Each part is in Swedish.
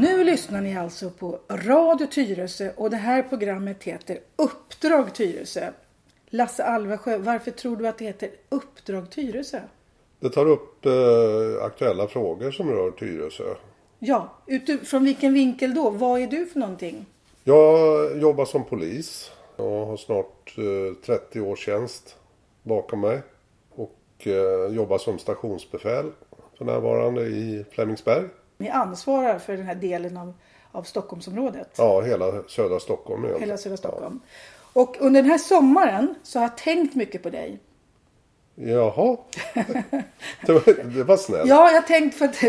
Nu lyssnar ni alltså på Radio Tyresö och det här programmet heter Uppdrag Tyresö. Lasse Alvesjö, varför tror du att det heter Uppdrag Tyresö? Det tar upp eh, aktuella frågor som rör Tyresö. Ja, utifrån vilken vinkel då? Vad är du för någonting? Jag jobbar som polis och har snart eh, 30 års tjänst bakom mig. Och eh, jobbar som stationsbefäl för närvarande i Flemingsberg. Ni ansvarar för den här delen av, av Stockholmsområdet. Ja, hela södra Stockholm egentligen. Hela södra Stockholm. Och under den här sommaren så har jag tänkt mycket på dig. Jaha. det, var, det var snällt. Ja, jag har tänkt för att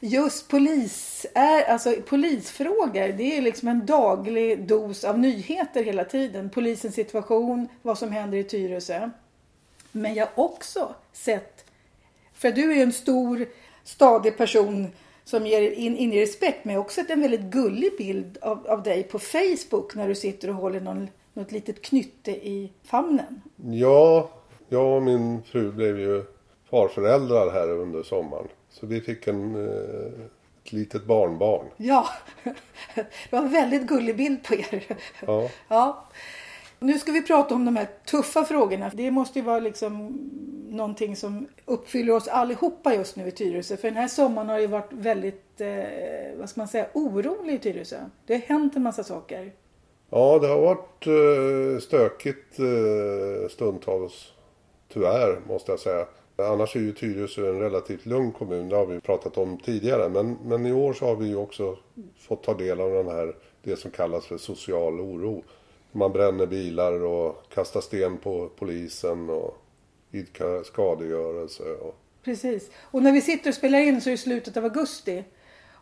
just polis är, alltså polisfrågor, det är liksom en daglig dos av nyheter hela tiden. Polisens situation, vad som händer i Tyresö. Men jag har också sett, för du är ju en stor, stadig person som ger in, in i respekt, men också en väldigt gullig bild av, av dig på Facebook när du sitter och håller någon, något litet knytte i famnen. Ja, jag och min fru blev ju farföräldrar här under sommaren. Så vi fick en, eh, ett litet barnbarn. Ja, det var en väldigt gullig bild på er. Ja. Ja. Nu ska vi prata om de här tuffa frågorna. Det måste ju vara liksom någonting som uppfyller oss allihopa just nu i Tyresö. För den här sommaren har ju varit väldigt, eh, vad ska man säga, orolig i Tyresö. Det har hänt en massa saker. Ja, det har varit eh, stökigt eh, stundtals. Tyvärr, måste jag säga. Annars är ju Tyresö en relativt lugn kommun. Det har vi pratat om tidigare. Men, men i år så har vi ju också fått ta del av den här, det som kallas för social oro. Man bränner bilar och kastar sten på polisen och idkar skadegörelse. Och... Precis. Och när vi sitter och spelar in så är det slutet av augusti.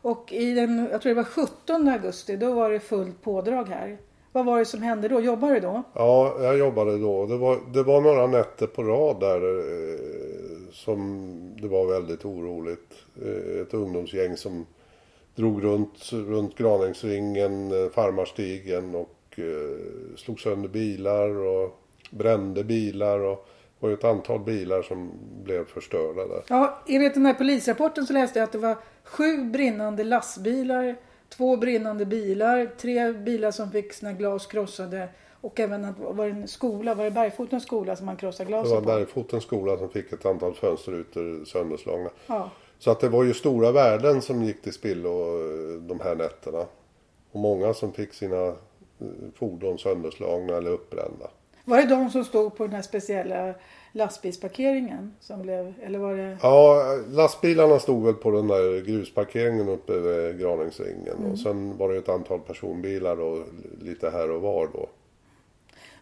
Och i den, jag tror det var 17 augusti, då var det fullt pådrag här. Vad var det som hände då? Jobbade du då? Ja, jag jobbade då. Det var, det var några nätter på rad där eh, som det var väldigt oroligt. Eh, ett ungdomsgäng som drog runt, runt Granängsringen, eh, Farmarstigen och slog sönder bilar och brände bilar. Och det var ett antal bilar som blev förstörda där. Ja, enligt den här polisrapporten så läste jag att det var sju brinnande lastbilar, två brinnande bilar, tre bilar som fick sina glas krossade och även att var det en skola, var det Bergfotens skola som man krossade Det var glasen på? Bergfotens skola som fick ett antal fönsterrutor sönderslagna. Ja. Så att det var ju stora värden som gick till spillo eh, de här nätterna. Och många som fick sina eh, fordon sönderslagna eller uppbrända. Var det de som stod på den här speciella lastbilsparkeringen? Som blev, eller var det... Ja, lastbilarna stod väl på den där grusparkeringen uppe vid Granängsringen. Och sen var det ett antal personbilar och lite här och var då.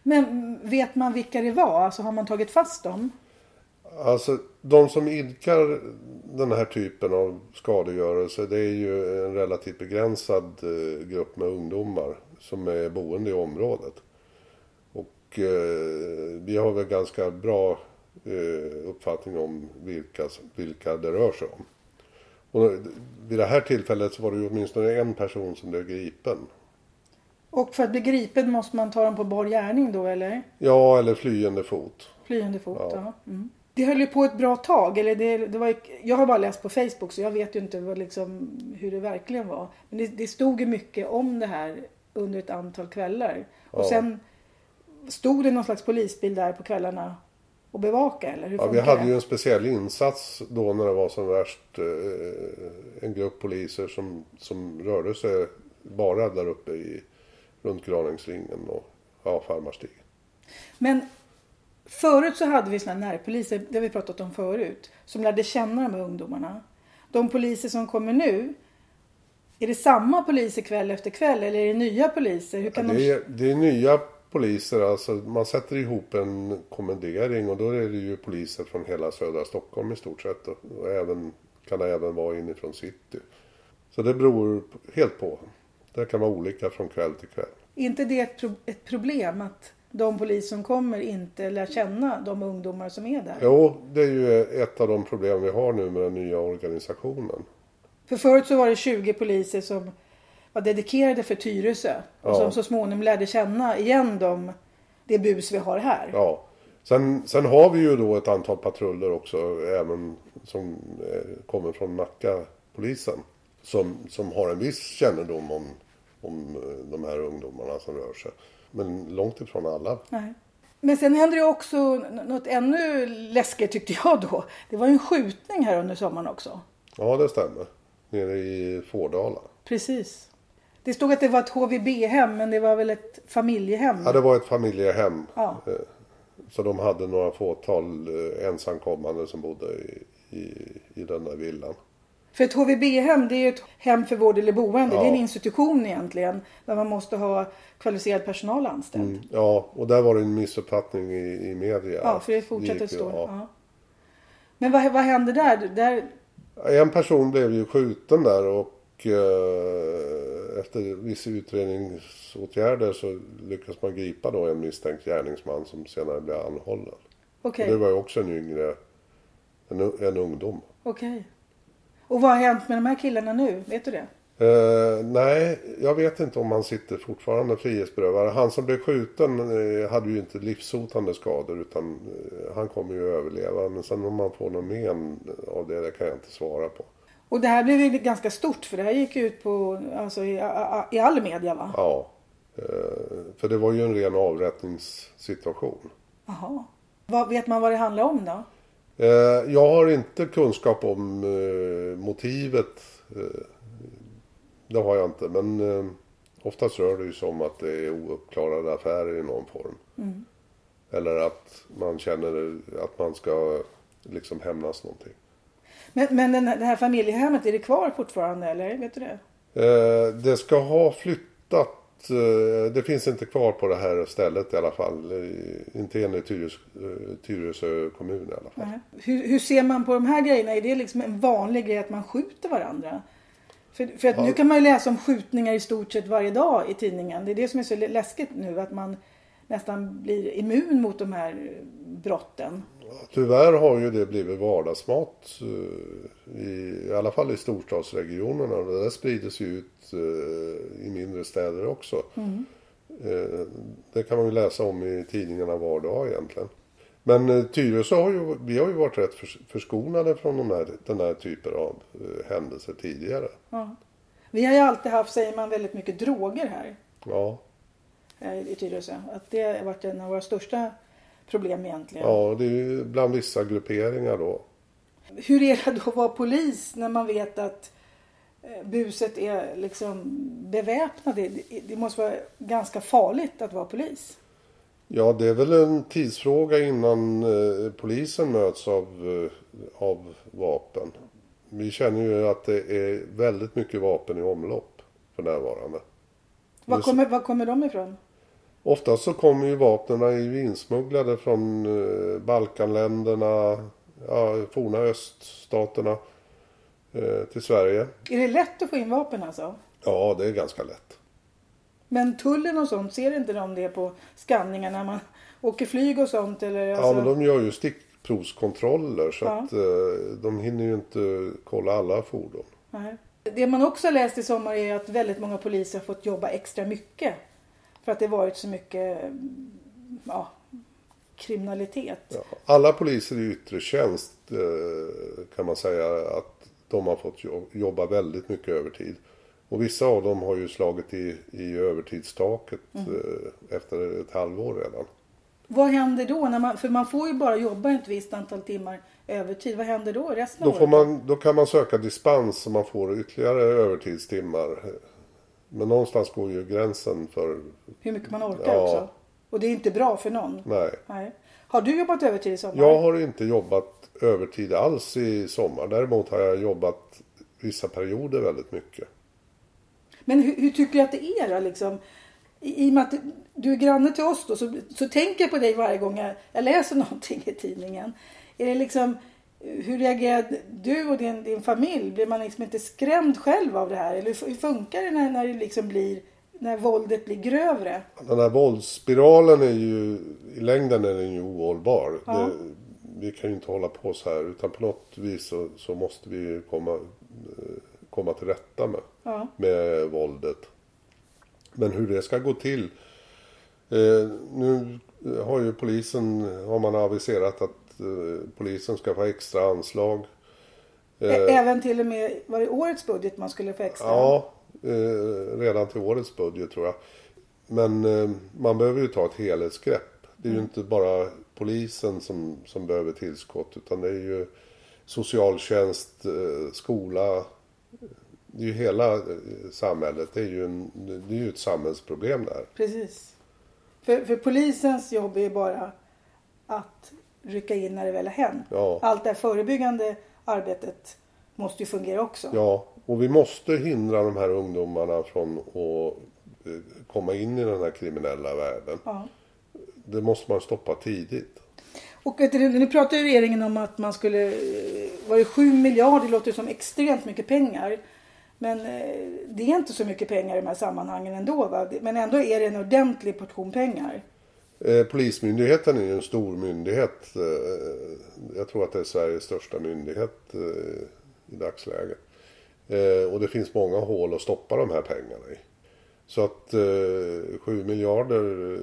Men vet man vilka det var? Alltså har man tagit fast dem? Alltså de som idkar den här typen av skadegörelse det är ju en relativt begränsad eh, grupp med ungdomar som är boende i området. Och eh, vi har väl ganska bra eh, uppfattning om vilka, vilka det rör sig om. Och vid det här tillfället så var det ju åtminstone en person som blev gripen. Och för att bli gripen måste man ta dem på bar gärning då eller? Ja, eller flyende fot. Flyende fot, ja. Ja. Mm. Det höll ju på ett bra tag. Eller det, det var, jag har bara läst på Facebook så jag vet ju inte vad, liksom, hur det verkligen var. Men det, det stod ju mycket om det här under ett antal kvällar. Och Ja. sen stod det någon slags polisbil där på kvällarna och bevaka eller hur Ja, vi hade det? ju en speciell insats då när det var som värst. Eh, en grupp poliser som, som rörde sig bara där uppe i, runt Granängsringen och ja, Farmarstigen. Men förut så hade vi här närpoliser, det har vi pratat om förut, som lärde känna de här ungdomarna. De poliser som kommer nu, är det samma poliser kväll efter kväll eller är det nya poliser? Hur kan Det de... är, det är nya poliser, alltså man sätter ihop en kommendering och då är det ju poliser från hela södra Stockholm i stort sett. Och, även, kan det även vara inifrån city. Så det beror helt på. Det kan vara olika från kväll till kväll. Är inte det ett, pro... ett problem att de poliser som kommer inte lär känna de ungdomar som är där? Jo, det är ju ett av de problem vi har nu med den nya organisationen. För förut så var det 20 poliser som var dedikerade för Tyresö och Ja. som så småningom lärde känna igen dem, det bus vi har här. Ja. Sen, sen har vi ju då ett antal patruller också, även som eh, kommer från Nacka polisen. som, som har en viss kännedom om, om eh, de här ungdomarna som rör sig. Men långt ifrån alla. Nej. Men sen hände det också något ännu läskigt tyckte jag då. Det var ju en skjutning här under sommaren också. Ja, det stämmer. Nere i Fårdala. Precis. Det stod att det var ett HVB-hem men det var väl ett familjehem? Ja, det var ett familjehem. Ja. Eh, Så de hade några fåtal eh, ensamkommande som bodde i, i, i den där villan. För ett HVB-hem det är ju ett hem för vård eller boende. Ja. Det är en institution egentligen. Där man måste ha kvalificerad personal anställd. Ja, och där var det en missuppfattning i, i media. Ja, för det fortsätter stå. ja. Ja. Men vad, vad hände där? där? En person blev ju skjuten där och eh, efter vissa utredningsåtgärder så lyckas man gripa då en misstänkt gärningsman som senare blev anhållen. Okej, Och det var ju också en yngre, en, en ungdom. okej. Och vad har hänt med de här killarna nu? Vet du det? Eh, nej, jag vet inte om han sitter fortfarande frihetsberövad. Han som blev skjuten eh, hade ju inte livshotande skador utan eh, han kommer ju att överleva. Men sen om man får någon men av det, det kan jag inte svara på. Och det här blev ju ganska stort för det här gick ut på, alltså, i, a- i all media va? Ja, för det var ju en ren avrättningssituation. Jaha. Vet man vad det handlar om då? Jag har inte kunskap om motivet. Det har jag inte, men eh, oftast rör det ju sig om att det är ouppklarade affärer i någon form. Eller att man känner att man ska liksom hämnas någonting. Men, men den, det här familjehemmet, är det kvar fortfarande eller? Vet du det? Eh, det ska ha flyttat. Eh, det finns inte kvar på det här stället i alla fall. Eh, inte enligt Tyres, eh, Tyresö kommun i alla fall. Hur, hur ser man på de här grejerna? Är det liksom en vanlig grej att man skjuter varandra? För, för att nu kan man ju läsa om skjutningar i stort sett varje dag i tidningen. Det är det som är så läskigt nu. Att man nästan blir immun mot de här brotten. Tyvärr har ju det blivit vardagsmat. eh, I, I alla fall i storstadsregionerna. Det där sprider sig ut eh, i mindre städer också. Eh, Det kan man ju läsa om i tidningarna var dag egentligen. Men eh, Tyresö har ju, vi har ju varit rätt förs- förskonade från de här, den här typen av eh, händelser tidigare. Ja. Vi har ju alltid haft, säger man, väldigt mycket droger här Ja, här i Tyresö. Att det har varit en av våra största problem egentligen. ja det är ju bland vissa grupperingar då. Hur är det då att vara polis när man vet att eh, buset är liksom beväpnade? Det måste vara ganska farligt att vara polis. Ja, det är väl en tidsfråga innan eh, polisen möts av, eh, av vapen. Vi känner ju att det är väldigt mycket vapen i omlopp för närvarande. Var kommer, var kommer de ifrån? Oftast så kommer ju vapnen insmugglade från eh, Balkanländerna, ja, forna öststaterna eh, till Sverige. Är det lätt att få in vapen alltså? Ja, det är ganska lätt. Men tullen och sånt, ser inte de det på skanningar när man åker flyg och sånt? Eller, alltså... Ja, men de gör ju stickprovskontroller så Ja. att eh, de hinner ju inte kolla alla fordon. Nej. Det man också har läst i sommar är att väldigt många poliser har fått jobba extra mycket. För att det varit så mycket ja, kriminalitet. Ja, alla poliser i yttre tjänst eh, kan man säga att de har fått jo- jobba väldigt mycket övertid. Och vissa av dem har ju slagit i, i övertidstaket eh, efter ett halvår redan. Vad händer då? När man, för man får ju bara jobba ett visst antal timmar övertid. Vad händer då resten Då, av får året? man, då kan man söka dispens så man får ytterligare övertidstimmar. Men någonstans går ju gränsen för... Hur mycket man orkar Ja. också. Och det är inte bra för någon. Nej. Nej. Har du jobbat övertid i sommar? Jag har inte jobbat övertid alls i sommar. Däremot har jag jobbat vissa perioder väldigt mycket. Men hur, hur tycker du att det är då liksom? I, I och med att du är granne till oss då så, så tänker jag på dig varje gång jag, jag läser någonting i tidningen. Är det liksom, hur reagerar du och din, din familj? Blir man liksom inte skrämd själv av det här? Eller hur, hur funkar det när, när det liksom blir, när våldet blir grövre? Den här våldsspiralen är ju, i längden är den ju ohållbar. Ja. Det, vi kan ju inte hålla på så här utan på något vis så, så måste vi komma, eh, komma till rätta med, Ja. med våldet. Men hur det ska gå till. Eh, nu har ju polisen, har man aviserat att eh, polisen ska få extra anslag. Ä- Även till och med, var det årets budget man skulle få extra? Ja, eh, redan till årets budget tror jag. Men eh, man behöver ju ta ett helhetsgrepp. Det är ju inte bara polisen som, som behöver tillskott utan det är ju socialtjänst, eh, skola. Det är ju hela eh, samhället. Det är ju, en, det är ju ett samhällsproblem där. Precis. För, för polisens jobb är ju bara att rycka in när det väl har hänt. Ja. Allt det här förebyggande arbetet måste ju fungera också. Ja, och vi måste hindra de här ungdomarna från att eh, komma in i den här kriminella världen. Ja. Det måste man stoppa tidigt. Och vet du, nu pratar ju regeringen om att man skulle, eh, var det 7 miljarder, det låter ju som extremt mycket pengar. Men eh, det är inte så mycket pengar i de här sammanhangen ändå. Va? Men ändå är det en ordentlig portion pengar. Eh, polismyndigheten är ju en stor myndighet. Jag tror att det är Sveriges största myndighet i dagsläget. Och det finns många hål att stoppa de här pengarna i. Så att 7 miljarder,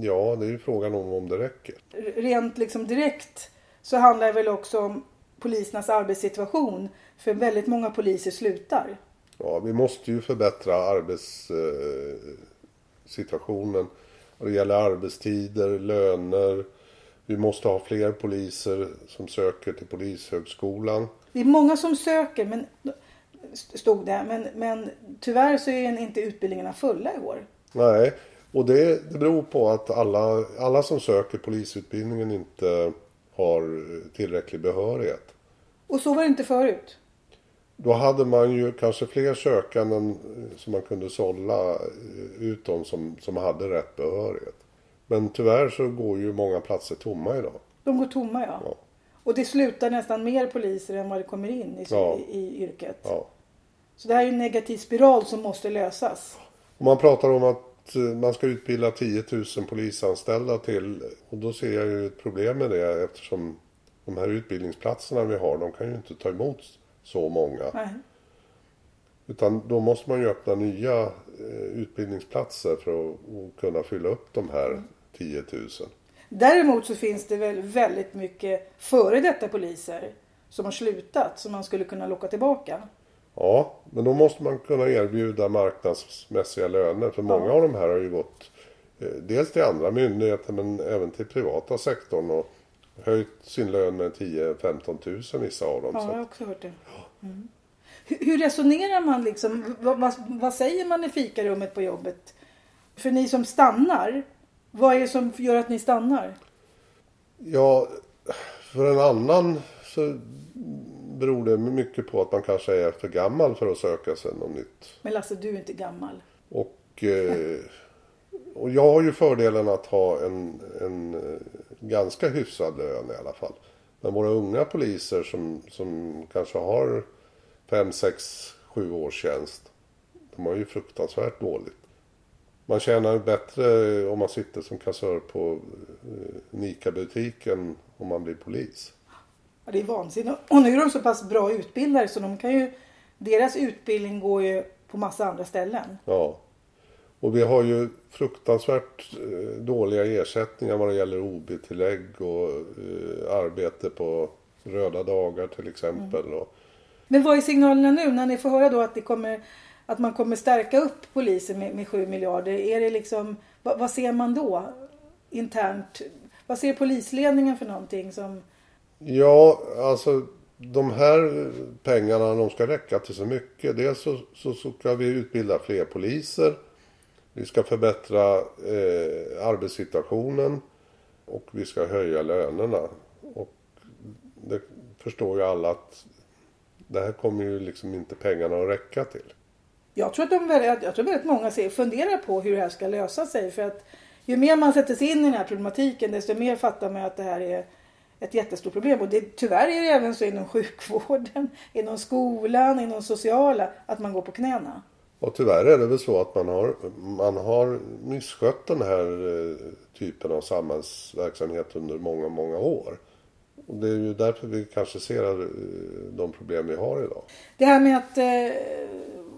ja det är ju frågan om om det räcker. Rent liksom direkt så handlar det väl också om polisernas arbetssituation. För väldigt många poliser slutar. Ja, vi måste ju förbättra arbetssituationen. Vad det gäller arbetstider, löner. Vi måste ha fler poliser som söker till Polishögskolan. Det är många som söker, men, stod det. Men, men tyvärr så är inte utbildningarna fulla i år. Nej, och det, det beror på att alla, alla som söker polisutbildningen inte har tillräcklig behörighet. Och så var det inte förut. Då hade man ju kanske fler sökanden eh, som man kunde sålla eh, ut de som, som hade rätt behörighet. Men tyvärr så går ju många platser tomma idag. De går tomma ja. Ja. Och det slutar nästan mer poliser än vad det kommer in i, Ja. i, i yrket. Ja. Så det här är en negativ spiral som måste lösas. Och man pratar om att man ska utbilda 10 000 polisanställda till. Och då ser jag ju ett problem med det eftersom de här utbildningsplatserna vi har, de kan ju inte ta emot så många. Nej. Utan då måste man ju öppna nya eh, utbildningsplatser för att, att kunna fylla upp de här 10 000. Däremot så finns det väl väldigt mycket före detta poliser som har slutat som man skulle kunna locka tillbaka. Ja, men då måste man kunna erbjuda marknadsmässiga löner. För många av de här har ju gått eh, dels till andra myndigheter men även till privata sektorn och höjt sin lön med 10-15 000 vissa av dem. Ja, Så jag har också hört det. Mm. Hur, hur resonerar man liksom? Vad, vad, vad säger man i fikarummet på jobbet? För ni som stannar, vad är det som gör att ni stannar? ja, för en annan så beror det mycket på att man kanske är för gammal för att söka sig något nytt. Men Lasse, du är inte gammal. Och, eh, och jag har ju fördelen att ha en, en eh, ganska hyfsad lön i alla fall. Men våra unga poliser som, som kanske har 5, 6, 7 års tjänst. De har ju fruktansvärt dåligt. Man tjänar bättre om man sitter som kassör på eh, en ICA-butik än om man blir polis. Ja, det är vansinnigt. Och nu är de så pass bra utbildade så de kan ju, deras utbildning går ju på massa andra ställen. Ja. Och vi har ju fruktansvärt eh, dåliga ersättningar vad det gäller OB-tillägg och eh, arbete på röda dagar till exempel. Och, Men vad är signalerna nu när ni får höra då att, det kommer, att man kommer stärka upp polisen med, med 7 miljarder? Är det liksom, vad, vad ser man då internt? Vad ser polisledningen för någonting som ja, alltså de här pengarna de ska räcka till så mycket. Dels så, så, så ska vi utbilda fler poliser. Vi ska förbättra eh, arbetssituationen. Och vi ska höja lönerna. Och det förstår ju alla att det här kommer ju liksom inte pengarna att räcka till. Jag tror att de väldigt, jag tror väldigt många ser, funderar på hur det här ska lösa sig. För att ju mer man sätter sig in i den här problematiken desto mer fattar man att det här är ett jättestort problem. Och det, tyvärr är det även så inom sjukvården, inom skolan, inom sociala att man går på knäna. Och tyvärr är det väl så att man har, man har misskött den här eh, typen av samhällsverksamhet under många, många år. Och det är ju därför vi kanske ser eh, de problem vi har idag. Det här med att eh,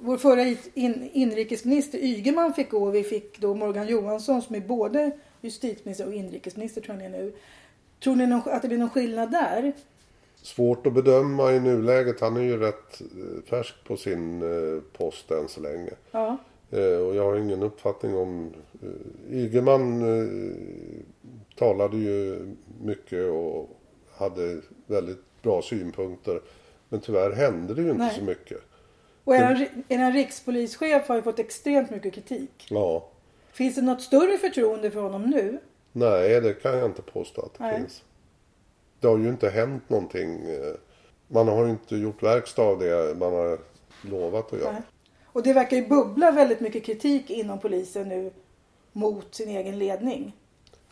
vår förra in, inrikesminister Ygeman fick gå och vi fick då Morgan Johansson som är både justitieminister och inrikesminister tror jag nu. Tror ni någon, att det blir någon skillnad där? Svårt att bedöma i nuläget. Han är ju rätt eh, färsk på sin eh, post än så länge. Ja. Eh, Och jag har ingen uppfattning om... Ygeman talade ju mycket och hade väldigt bra synpunkter. Men tyvärr hände det ju inte Nej. så mycket. Och er, er rikspolischef har ju fått extremt mycket kritik. Ja, Finns det något större förtroende för honom nu? Nej det kan jag inte påstå att det Nej. finns. Det har ju inte hänt någonting. eh, Man har ju inte gjort verkstad av det man har lovat att göra. Nej. Och det verkar ju bubbla väldigt mycket kritik inom polisen nu mot sin egen ledning.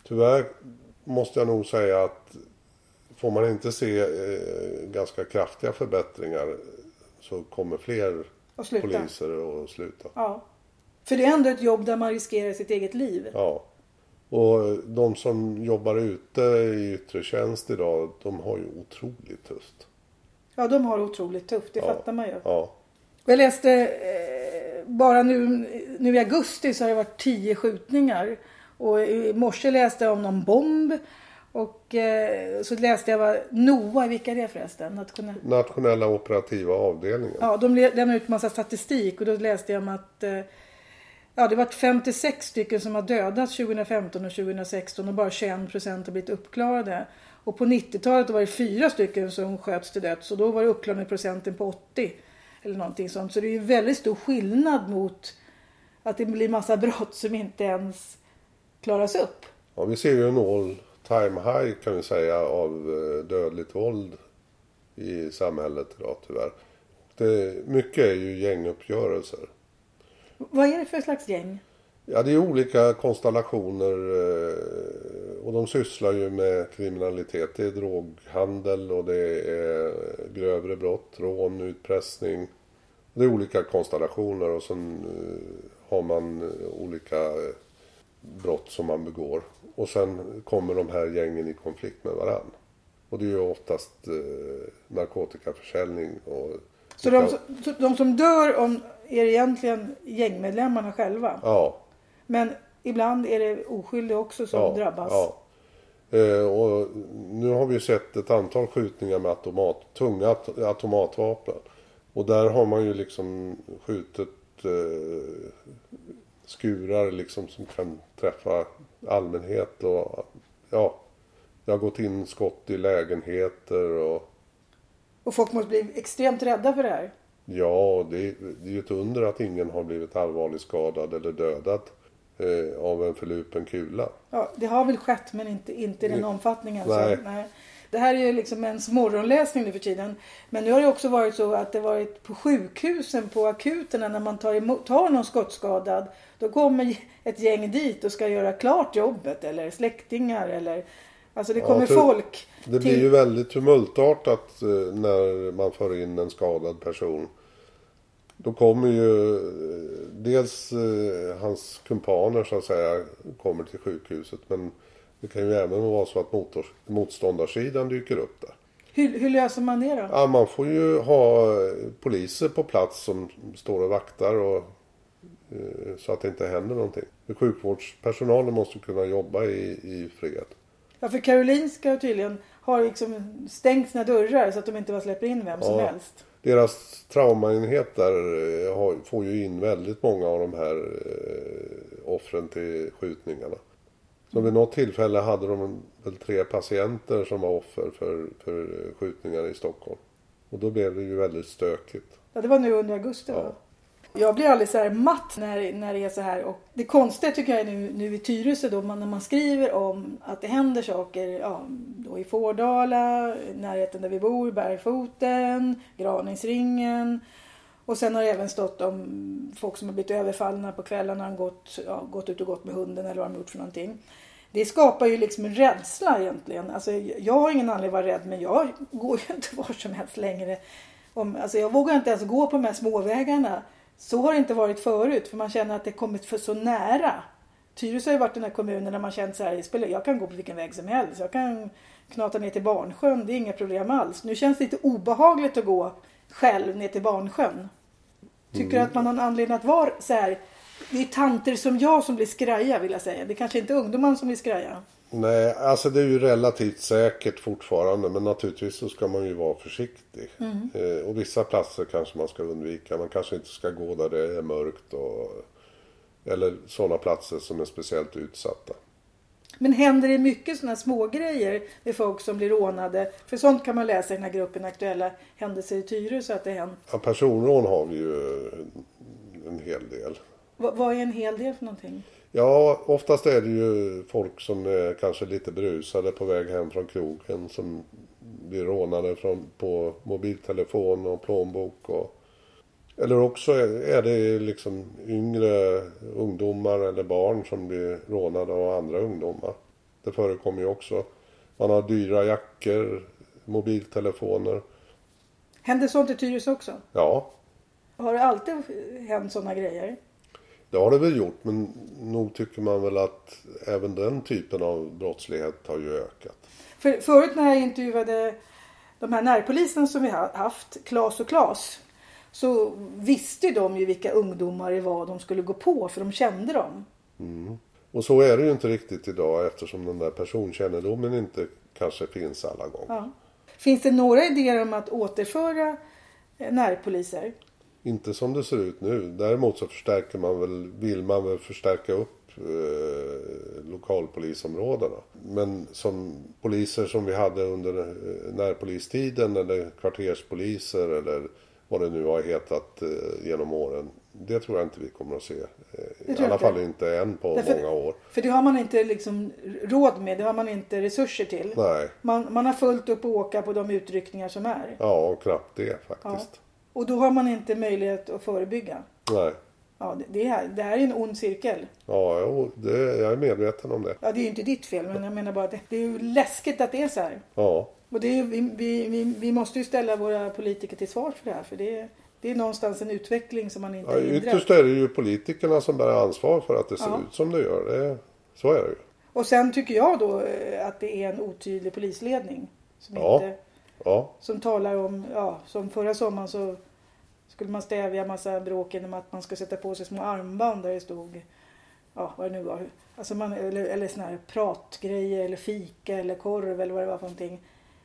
Tyvärr måste jag nog säga att får man inte se eh, ganska kraftiga förbättringar så kommer fler Och poliser att sluta. Ja. För det är ändå ett jobb där man riskerar sitt eget liv. Ja. Och de som jobbar ute i yttre tjänst idag, de har ju otroligt tufft. Ja, de har otroligt tufft. Det Ja. fattar man ju. Ja. Jag läste eh, bara nu, nu i augusti så har det varit tio skjutningar. Och i morse läste jag om någon bomb. Och eh, så läste jag vad NOA, vilka är det förresten? Nationella... Nationella operativa avdelningen. Ja, de lämnar ut massa statistik och då läste jag om att eh, ja, det var 56 stycken som har dödats 2015 och 2016 och bara 21 procent har blivit uppklarade. Och på 90-talet var det fyra stycken som sköts till döds och då var det uppklarningsprocenten på 80 eller någonting sånt. Så det är ju väldigt stor skillnad mot att det blir massa brott som inte ens klaras upp. Ja, vi ser ju en all time high kan vi säga av eh, dödligt våld i samhället idag tyvärr. Det, mycket är ju gänguppgörelser. Vad är det för slags gäng? Ja, det är olika konstellationer eh, och de sysslar ju med kriminalitet. Det är droghandel och det är grövre brott, rån, utpressning. Det är olika konstellationer och sen eh, har man eh, olika brott som man begår. Och sen kommer de här gängen i konflikt med varann. Och det är ju oftast narkotikaförsäljning och... Så de, som- så de som dör om, är egentligen gängmedlemmarna själva? Ja, Men ibland är det oskyldiga också som drabbas. Ja. Eh, och nu har vi sett ett antal skjutningar med automat, tunga at- automatvapen. Och där har man ju liksom skjutit eh, skurar liksom som kan träffa allmänhet och ja. Det har gått in skott i lägenheter och Och folk måste bli extremt rädda för det här. Ja, det, är- det är ju ett under att ingen har blivit allvarligt skadad eller dödad eh, av en förlupen kula. Ja, det har väl skett men inte, inte i den omfattningen. Nej. Så, nej. Det här är ju liksom ens morgonläsning nu för tiden. Men nu har det också varit så att det varit på sjukhusen, på akuterna när man tar, emot, tar någon skottskadad. Då kommer ett gäng dit och ska göra klart jobbet eller släktingar eller Alltså det Ja, kommer för folk Det blir till... ju väldigt tumultartat eh, när man för in en skadad person. Då kommer ju eh, dels eh, hans kumpaner så att säga kommer till sjukhuset. Men det kan ju även vara så att motor, motståndarsidan dyker upp där. Hur, hur löser man det då? Ja, man får ju ha poliser på plats som står och vaktar och, så att det inte händer någonting. Sjukvårdspersonalen måste kunna jobba i, i fred. Ja, för Karolinska tydligen har liksom stängt sina dörrar så att de inte bara släpper in vem som Ja. helst. Deras traumaenhet där eh, får ju in väldigt många av de här eh, offren till skjutningarna. Så vid något tillfälle hade de väl tre patienter som var offer för, för skjutningar i Stockholm. Och då blev det ju väldigt stökigt. Ja, det var nu under augusti Ja. va? Jag blir alldeles så här matt när, när det är så här. Och det konstiga tycker jag är nu, nu i Tyresö då, man, när man skriver om att det händer saker ja, då i Fårdala, i närheten där vi bor, Bergfoten, Graningsringen. Och sen har det även stått om folk som har blivit överfallna på kvällarna, gått, ja, gått ut och gått med hunden eller vad de har gjort för någonting. Det skapar ju liksom en rädsla egentligen. Alltså, jag har ingen anledning att vara rädd men jag går ju inte var som helst längre. Om, alltså, jag vågar inte ens gå på de här småvägarna. Så har det inte varit förut för man känner att det kommit för så nära. Tyresö har ju varit den här kommunen där man känt så här, jag kan gå på vilken väg som helst. Jag kan knata ner till Barnsjön, det är inga problem alls. Nu känns det lite obehagligt att gå själv ner till Barnsjön. Tycker du att man har en anledning att vara så här? Det är tanter som jag som blir skraja vill jag säga. Det är kanske inte ungdomar som blir skraja. Nej, alltså det är ju relativt säkert fortfarande men naturligtvis så ska man ju vara försiktig. Eh, och vissa platser kanske man ska undvika. Man kanske inte ska gå där det är mörkt och eller sådana platser som är speciellt utsatta. Men händer det mycket sådana små grejer med folk som blir rånade? För sånt kan man läsa i den här gruppen aktuella händelser i Tyresö att det hänt. Ja, personrån har vi ju en hel del. Va- vad är en hel del för någonting? Ja, oftast är det ju folk som är kanske lite berusade på väg hem från krogen som blir rånade från, på mobiltelefon och plånbok. Och, eller också är är det liksom yngre ungdomar eller barn som blir rånade av andra ungdomar. Det förekommer ju också. Man har dyra jackor, mobiltelefoner. Händer sånt i Tyresö också? Ja, Har det alltid hänt sådana grejer? Det har det väl gjort men nog tycker man väl att även den typen av brottslighet har ju ökat. För, förut när jag intervjuade de här närpoliserna som vi har haft, Klas och Klas, så visste de ju vilka ungdomar det var de skulle gå på för de kände dem. Och så är det ju inte riktigt idag eftersom den där personkännedomen inte kanske finns alla gånger. Ja. Finns det några idéer om att återföra närpoliser? Inte som det ser ut nu. Däremot så förstärker man väl, vill man väl förstärka upp eh, lokalpolisområdena. Men som poliser som vi hade under eh, närpolistiden eller kvarterspoliser eller vad det nu har hetat eh, genom åren. Det tror jag inte vi kommer att se. Eh, I alla fall inte. än på Därför- många år. För det har man inte liksom råd med, det har man inte resurser till. Nej, Man, man har fullt upp att åka på de utryckningar som är. ja och knappt det Ja. Och då har man inte möjlighet att förebygga. Nej. Ja, det, det, här, det här är en ond cirkel. Ja, jo, det, jag är medveten om det. Ja, det är ju inte ditt fel, men jag menar bara att det, det är ju läskigt att det är så här. Ja, Och det är, vi, vi, vi, vi måste ju ställa våra politiker till svars för det här. För det, är- det är någonstans en utveckling som man inte ja har hindrat. ytterst är det ju politikerna som bär ansvar för att det ser Ja. ut som det gör. Det, så är det ju. Och sen tycker jag då eh, att det är en otydlig polisledning. Som, Ja. inte, Ja, som talar om, ja, som förra sommaren så skulle man stävja massa bråk genom att man ska sätta på sig små armband där det stod, ja vad det nu var. Alltså man, eller, eller såna här pratgrejer eller fika eller korv eller vad det var för någonting.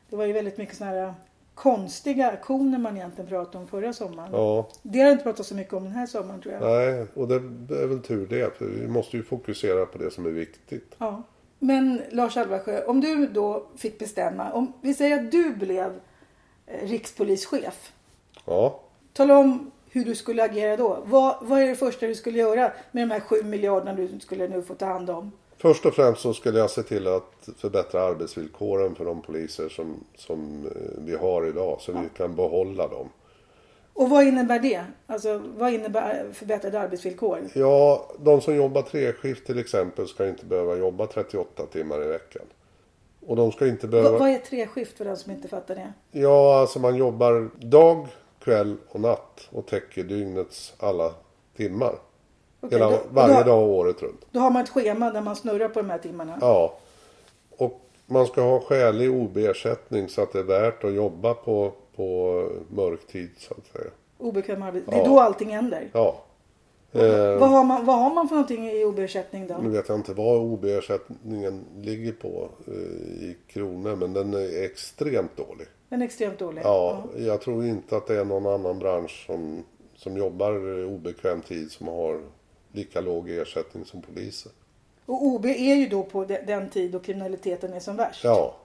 Det var ju väldigt mycket såna här konstiga aktioner man egentligen pratade om förra sommaren. ja, Det har jag inte pratat så mycket om den här sommaren tror jag. nej, och det är väl tur det. För vi måste ju fokusera på det som är viktigt. Ja. Men Lars Alvarsjö, om du då fick bestämma. Om vi säger att du blev eh, rikspolischef. Ja, Tala om hur du skulle agera då. Vad, vad är det första du skulle göra med de här sju miljarderna du skulle nu få ta hand om? först och främst så skulle jag se till att förbättra arbetsvillkoren för de poliser som, som eh, vi har idag. Så vi kan behålla dem. Och vad innebär det? Alltså vad innebär förbättrade arbetsvillkor? Ja, de som jobbar treskift till exempel ska inte behöva jobba 38 timmar i veckan. Och de ska inte behöva... Vad, vad är treskift för den som inte fattar det? Ja, alltså man jobbar dag, kväll och natt och täcker dygnets alla timmar. Okej, Hela, då, varje då, dag året runt. Då har man ett schema där man snurrar på de här timmarna. Ja. Och man ska ha skälig OB-ersättning så att det är värt att jobba på, på mörktid så att säga. Obekväm arbete. Det är Ja. då allting händer. Ja. Eh, Vad, har man, vad har man för någonting i OB-ersättning då? nu vet jag inte vad OB-ersättningen ligger på eh, i kronor men den är extremt dålig. Den är extremt dålig. Ja, jag tror inte att det är någon annan bransch som, som jobbar obekväm tid som har lika låg ersättning som poliser. Och OB är ju då på de- den tid då kriminaliteten är som värst. Ja.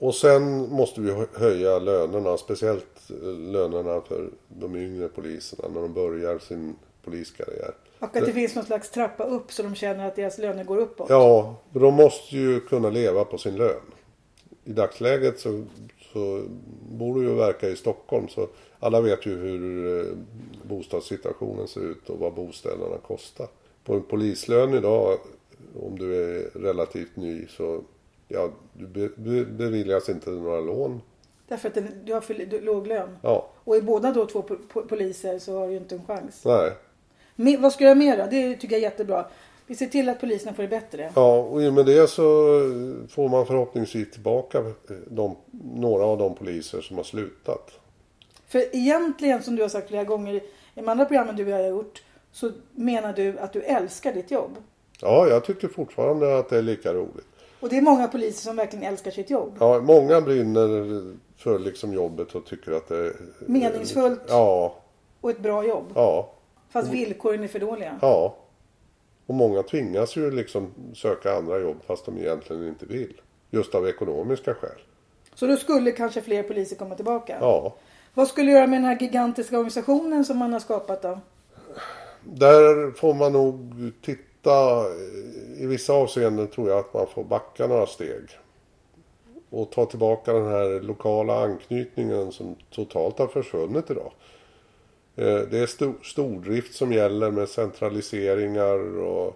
Och sen måste vi hö- höja lönerna, speciellt eh, lönerna för de yngre poliserna när de börjar sin poliskarriär. Och att det finns någon slags trappa upp så de känner att deras löner går uppåt. Ja, de måste ju kunna leva på sin lön. I dagsläget så, så bor du ju och verkar i Stockholm så alla vet ju hur eh, bostadssituationen ser ut och vad bostäderna kostar. På en polislön idag, om du är relativt ny så ja, du be, be, beviljas inte några lån. Därför att den- du har för li- låg lön. Ja, Och är båda då två po- po- poliser så har du ju inte en chans. nej. Men, vad ska jag göra mer då? Det tycker jag är jättebra. Vi ser till att poliserna får det bättre. Ja, och i och med det så får man förhoppningsvis tillbaka eh, de, några av de poliser som har slutat. För egentligen som du har sagt flera gånger i de andra programmen du har gjort så menar du att du älskar ditt jobb. Ja, jag tycker fortfarande att det är lika roligt. Och det är många poliser som verkligen älskar sitt jobb. Ja, många brinner för liksom jobbet och tycker att det är... Meningsfullt. Ja, Och ett bra jobb. ja, Fast villkoren är för dåliga. ja. Och många tvingas ju liksom söka andra jobb fast de egentligen inte vill. Just av ekonomiska skäl. Så då skulle kanske fler poliser komma tillbaka. Ja. Vad skulle du göra med den här gigantiska organisationen som man har skapat då? Där får man nog titta. I vissa avseenden tror jag att man får backa några steg. Och ta tillbaka den här lokala anknytningen som totalt har försvunnit idag. Eh, det är stordrift som gäller med centraliseringar och,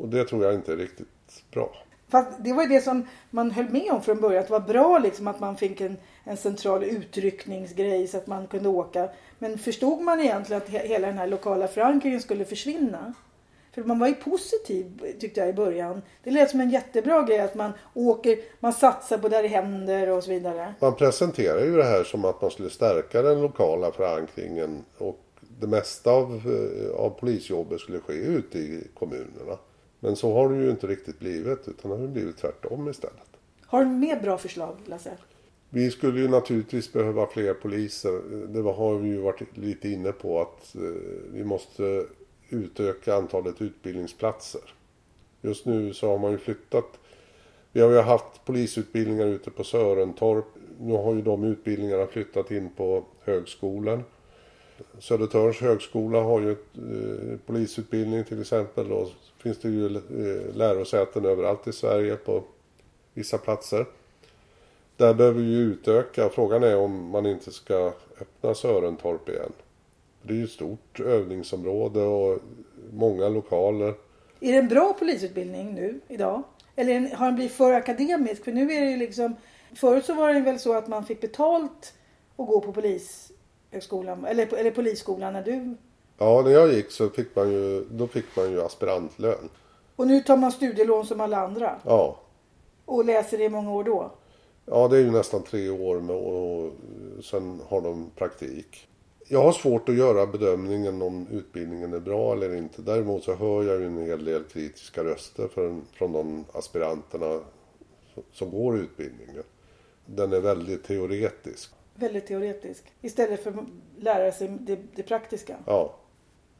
och det tror jag inte är riktigt bra. Fast det var ju det som man höll med om från början. Att det var bra liksom att man fick en, en central utryckningsgrej så att man kunde åka. Men förstod man egentligen att he, hela den här lokala förankringen skulle försvinna? För man var ju positiv tyckte jag i början. Det lät som en jättebra grej att man åker, man satsar på där det händer och så vidare. Man presenterar ju det här som att man skulle stärka den lokala förankringen och det mesta av, eh, av polisjobbet skulle ske ute i kommunerna. Men så har det ju inte riktigt blivit utan det har blivit tvärtom istället. Har du mer bra förslag Lasse? Vi skulle ju naturligtvis behöva fler poliser. Det har vi ju varit lite inne på att eh, vi måste utöka antalet utbildningsplatser. Just nu så har man ju flyttat. Vi har ju haft polisutbildningar ute på Sörentorp. Nu har ju de utbildningarna flyttat in på högskolan. Södertörns högskola har ju ett, eh, polisutbildning till exempel. Och så finns det ju eh, lärosäten överallt i Sverige på vissa platser. Där behöver vi ju utöka. Frågan är om man inte ska öppna Sörentorp igen. Det är ju ett stort övningsområde och många lokaler. Är det en bra polisutbildning nu idag? Eller har den blivit för akademisk? För nu är det ju liksom... Förut så var det väl så att man fick betalt att gå på polishögskolan eller, eller polisskolan när du... Ja, när jag gick så fick man ju, då fick man ju aspirantlön. Och nu tar man studielån som alla andra Ja. och läser det i många år då. Ja, det är ju nästan tre år med, och sen har de praktik. Jag har svårt att göra bedömningen om utbildningen är bra eller inte. Däremot så hör jag ju en hel del kritiska röster från, från de aspiranterna som går utbildningen. Den är väldigt teoretisk. Väldigt teoretisk. Istället för att lära sig det, det praktiska. Ja.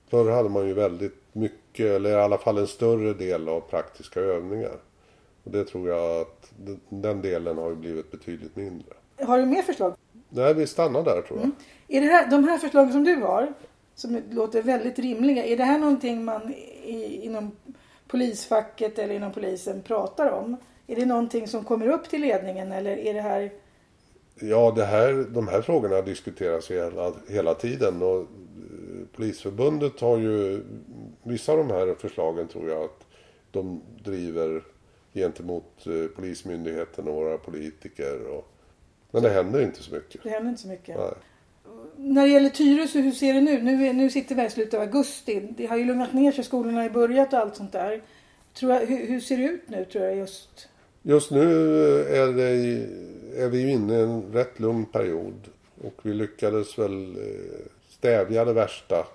Förr hade man ju väldigt mycket, eller i alla fall en större del av praktiska övningar. Och det tror jag att den- delen har ju blivit betydligt mindre. Har du mer förslag? Nej, vi stannar där tror jag. Är det här, de här förslagen som du har, som låter väldigt rimliga, är det här någonting man i, inom polisfacket eller inom polisen pratar om? Är det någonting som kommer upp till ledningen eller är det här... Ja, det här, de här frågorna diskuteras hela, hela tiden och eh, Polisförbundet har ju vissa av de här förslagen tror jag att de driver gentemot eh, Polismyndigheten och våra politiker. Och, men det händer inte så mycket. Det händer inte så mycket. Nej. När det gäller Tyresö, hur ser det nu? Nu, nu sitter vi i slutet av augusti. Det har ju lugnat ner sig, skolorna har börjat och allt sånt där. Tror jag, hur, hur ser det ut nu tror jag just? Just nu är, det, är vi inne i en rätt lugn period och vi lyckades väl eh, stävja det värsta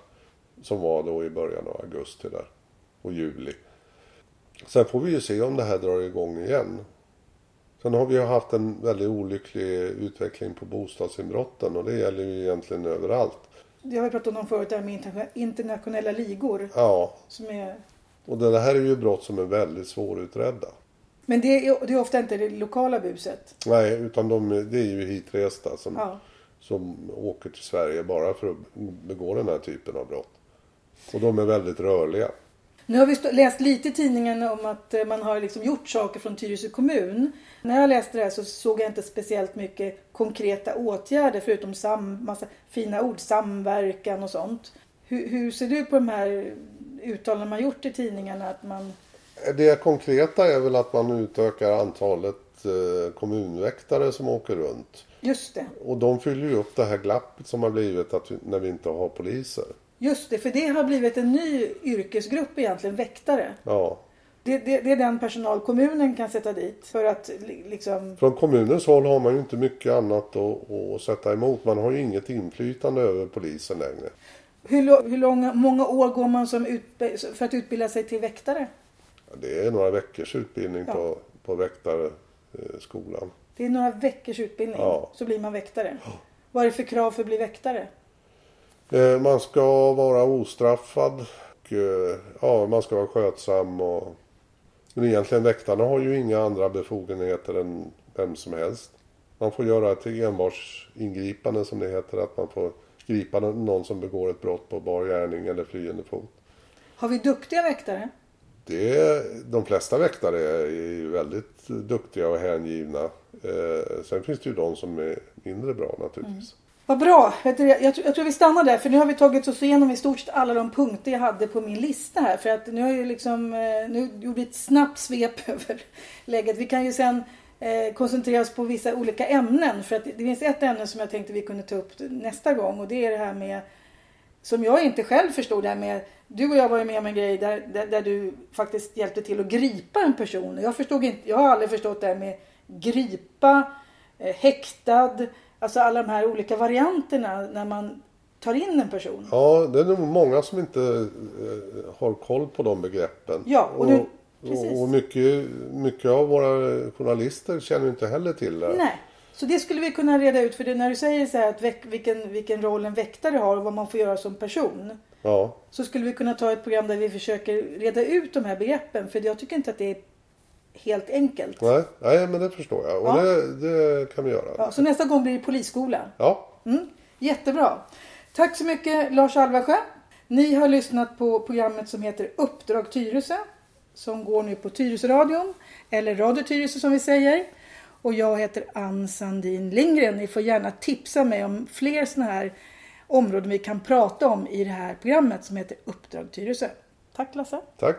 som var då i början av augusti där och juli. Sen får vi ju se om det här drar igång igen. Sen har vi ju haft en väldigt olycklig utveckling på bostadsinbrotten och det gäller ju egentligen överallt. Det har vi pratat om förut, det här med interna- internationella ligor. Ja, Som är... och det här är ju brott som är väldigt svårutredda. Men det är, det är ofta inte det lokala buset. Nej, utan de, det är ju hitresta som Ja. som åker till Sverige bara för att begå den här typen av brott. Och de är väldigt rörliga. Nu har vi läst lite i tidningen om att eh, man har liksom gjort saker från Tyresö kommun. När jag läste det här så såg jag inte speciellt mycket konkreta åtgärder förutom sam, massa fina ord, samverkan och sånt. Hur, hur ser du på de här uttalanden man gjort i tidningarna? Att man, Det konkreta är väl att man utökar antalet eh, kommunväktare som åker runt. just det, Och de fyller ju upp det här glappet som har blivit att vi, när vi inte har poliser. Just det, för det har blivit en ny yrkesgrupp egentligen, väktare. Ja. Det, det, det är den personal kommunen kan sätta dit för att li- liksom Från kommunens håll har man ju inte mycket annat att, att sätta emot. Man har ju inget inflytande över polisen längre. Hur, hur långa, många år går man som utbe- för att utbilda sig till väktare? Ja, Det är några veckors utbildning Ja. på, på väktarskolan. Det är några veckors utbildning Ja. så blir man väktare. Vad är det för krav för att bli väktare? Eh, Man ska vara ostraffad. Och, eh, ja, man ska vara skötsam. Och... Men egentligen väktarna har ju inga andra befogenheter än vem som helst. Man får göra ett envarsingripande som det heter. Att man får gripa någon som begår ett brott på bar gärning eller flyende fot. Har vi duktiga väktare? Det de flesta väktare är väldigt duktiga och hängivna. Eh, sen finns det ju de som är mindre bra naturligtvis. Vad bra. Jag, tror- vi stannar där för nu har vi tagit oss igenom i stort sett alla de punkter jag hade på min lista här. För att nu har jag ju liksom, eh, nu gjorde vi ett snabbt svep över läget. Vi kan ju sen eh, koncentrera oss på vissa olika ämnen. För att det, finns ett ämne som jag tänkte vi kunde ta upp nästa gång och det är det här med som jag inte själv förstod det här med. Du och jag var ju med om en grej där, där, där du faktiskt hjälpte till att gripa en person. Jag förstod inte, jag har aldrig förstått det här med gripa, eh, häktad, alltså alla de här olika varianterna när man tar in en person. Ja, det är nog många som inte eh, har koll på de begreppen. Ja, och precis. och, och mycket, mycket av våra journalister känner inte heller till det. Nej. Så det skulle vi kunna reda ut för det, när du säger så här att väck, vilken, vilken roll en väktare har och vad man får göra som person. Ja, Så skulle vi kunna ta ett program där vi försöker reda ut de här begreppen för jag tycker inte att det är helt enkelt. nej, nej men det förstår jag. Och Ja. det, det kan vi göra. Ja, så nästa gång blir det polisskola. Ja, Mm, jättebra. Tack så mycket Lars Alvarsjö. Ni har lyssnat på programmet som heter Uppdrag Tyresö. Som går nu på Tyresöradion. Eller Radio Tyresö som vi säger. Och jag heter Ann Sandin Lindgren. Ni får gärna tipsa mig om fler sådana här områden vi kan prata om i det här programmet som heter Uppdrag Tyresö. Tack Lasse. tack.